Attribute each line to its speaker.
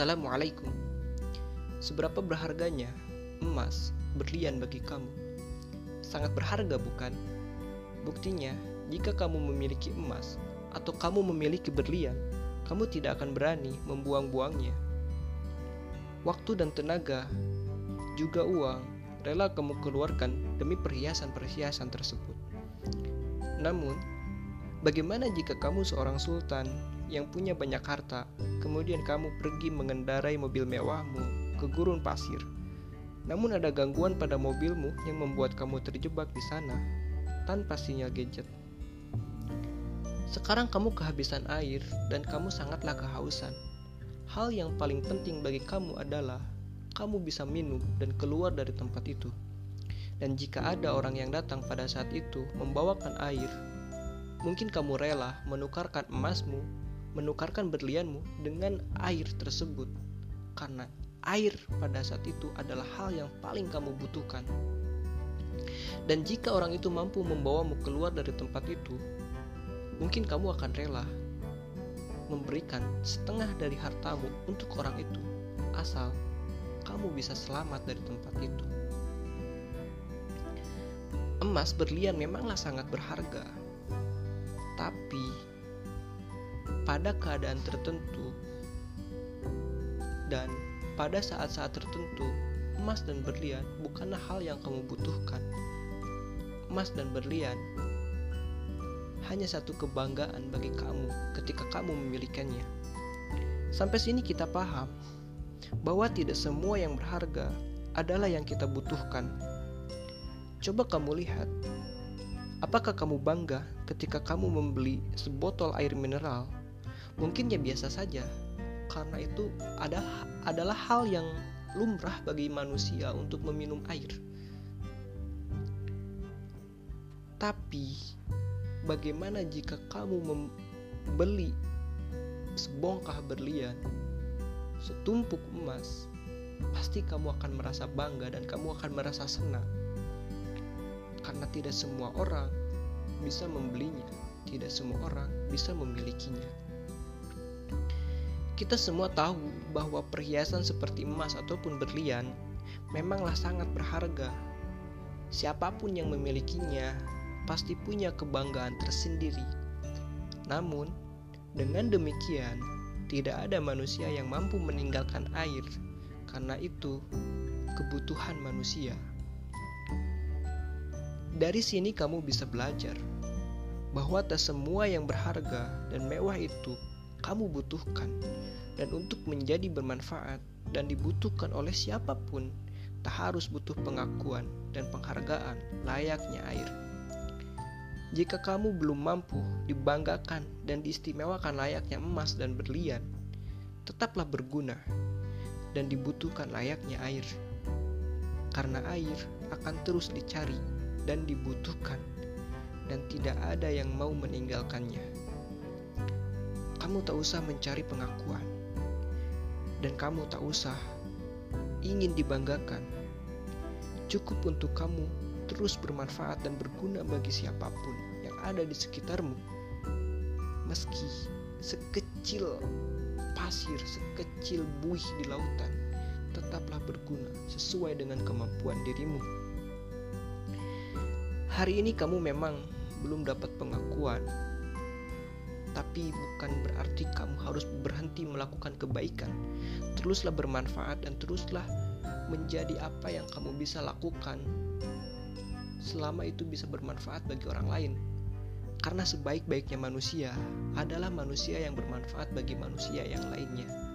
Speaker 1: Assalamualaikum. Seberapa berharganya emas berlian bagi kamu? Sangat berharga, bukan? Buktinya, jika kamu memiliki emas atau kamu memiliki berlian, kamu tidak akan berani membuang-buangnya. Waktu dan tenaga, juga uang, rela kamu keluarkan demi perhiasan-perhiasan tersebut. Namun, bagaimana jika kamu seorang sultan yang punya banyak harta, kemudian kamu pergi mengendarai mobil mewahmu ke gurun pasir. Namun ada gangguan pada mobilmu yang membuat kamu terjebak di sana tanpa sinyal gadget. Sekarang kamu kehabisan air dan kamu sangatlah kehausan. Hal yang paling penting bagi kamu adalah kamu bisa minum dan keluar dari tempat itu. Dan jika ada orang yang datang pada saat itu membawakan air, mungkin kamu rela menukarkan emasmu menukarkan berlianmu dengan air tersebut karena air pada saat itu adalah hal yang paling kamu butuhkan. Dan jika orang itu mampu membawamu keluar dari tempat itu, mungkin kamu akan rela memberikan setengah dari hartamu untuk orang itu, asal kamu bisa selamat dari tempat itu. Emas berlian memanglah sangat berharga, tapi pada keadaan tertentu dan pada saat-saat tertentu, emas dan berlian bukanlah hal yang kamu butuhkan. Emas dan berlian hanya satu kebanggaan bagi kamu ketika kamu memilikannya. Sampai sini kita paham bahwa tidak semua yang berharga adalah yang kita butuhkan. Coba kamu lihat, apakah kamu bangga ketika kamu membeli sebotol air mineral mungkin ya biasa saja karena itu adalah adalah hal yang lumrah bagi manusia untuk meminum air. Tapi bagaimana jika kamu membeli sebongkah berlian, setumpuk emas, pasti kamu akan merasa bangga dan kamu akan merasa senang. Karena tidak semua orang bisa membelinya, tidak semua orang bisa memilikinya. Kita semua tahu bahwa perhiasan seperti emas ataupun berlian memanglah sangat berharga. Siapa pun yang memilikinya pasti punya kebanggaan tersendiri. Namun, dengan demikian, tidak ada manusia yang mampu meninggalkan air, karena itu kebutuhan manusia. Dari sini, kamu bisa belajar bahwa tak semua yang berharga dan mewah itu kamu butuhkan dan untuk menjadi bermanfaat dan dibutuhkan oleh siapa pun tak harus butuh pengakuan dan penghargaan layaknya air. Jika kamu belum mampu dibanggakan dan diistimewakan layaknya emas dan berlian, tetaplah berguna dan dibutuhkan layaknya air. Karena air akan terus dicari dan dibutuhkan dan tidak ada yang mau meninggalkannya kamu tak usah mencari pengakuan, dan kamu tak usah ingin dibanggakan. Cukup untuk kamu terus bermanfaat dan berguna bagi siapa pun yang ada di sekitarmu, meski sekecil pasir, sekecil buih di lautan, tetaplah berguna sesuai dengan kemampuan dirimu. Hari ini kamu memang belum dapat pengakuan tapi bukan berarti kamu harus berhenti melakukan kebaikan. Teruslah bermanfaat dan teruslah menjadi apa yang kamu bisa lakukan selama itu bisa bermanfaat bagi orang lain. Karena sebaik-baiknya manusia adalah manusia yang bermanfaat bagi manusia yang lainnya.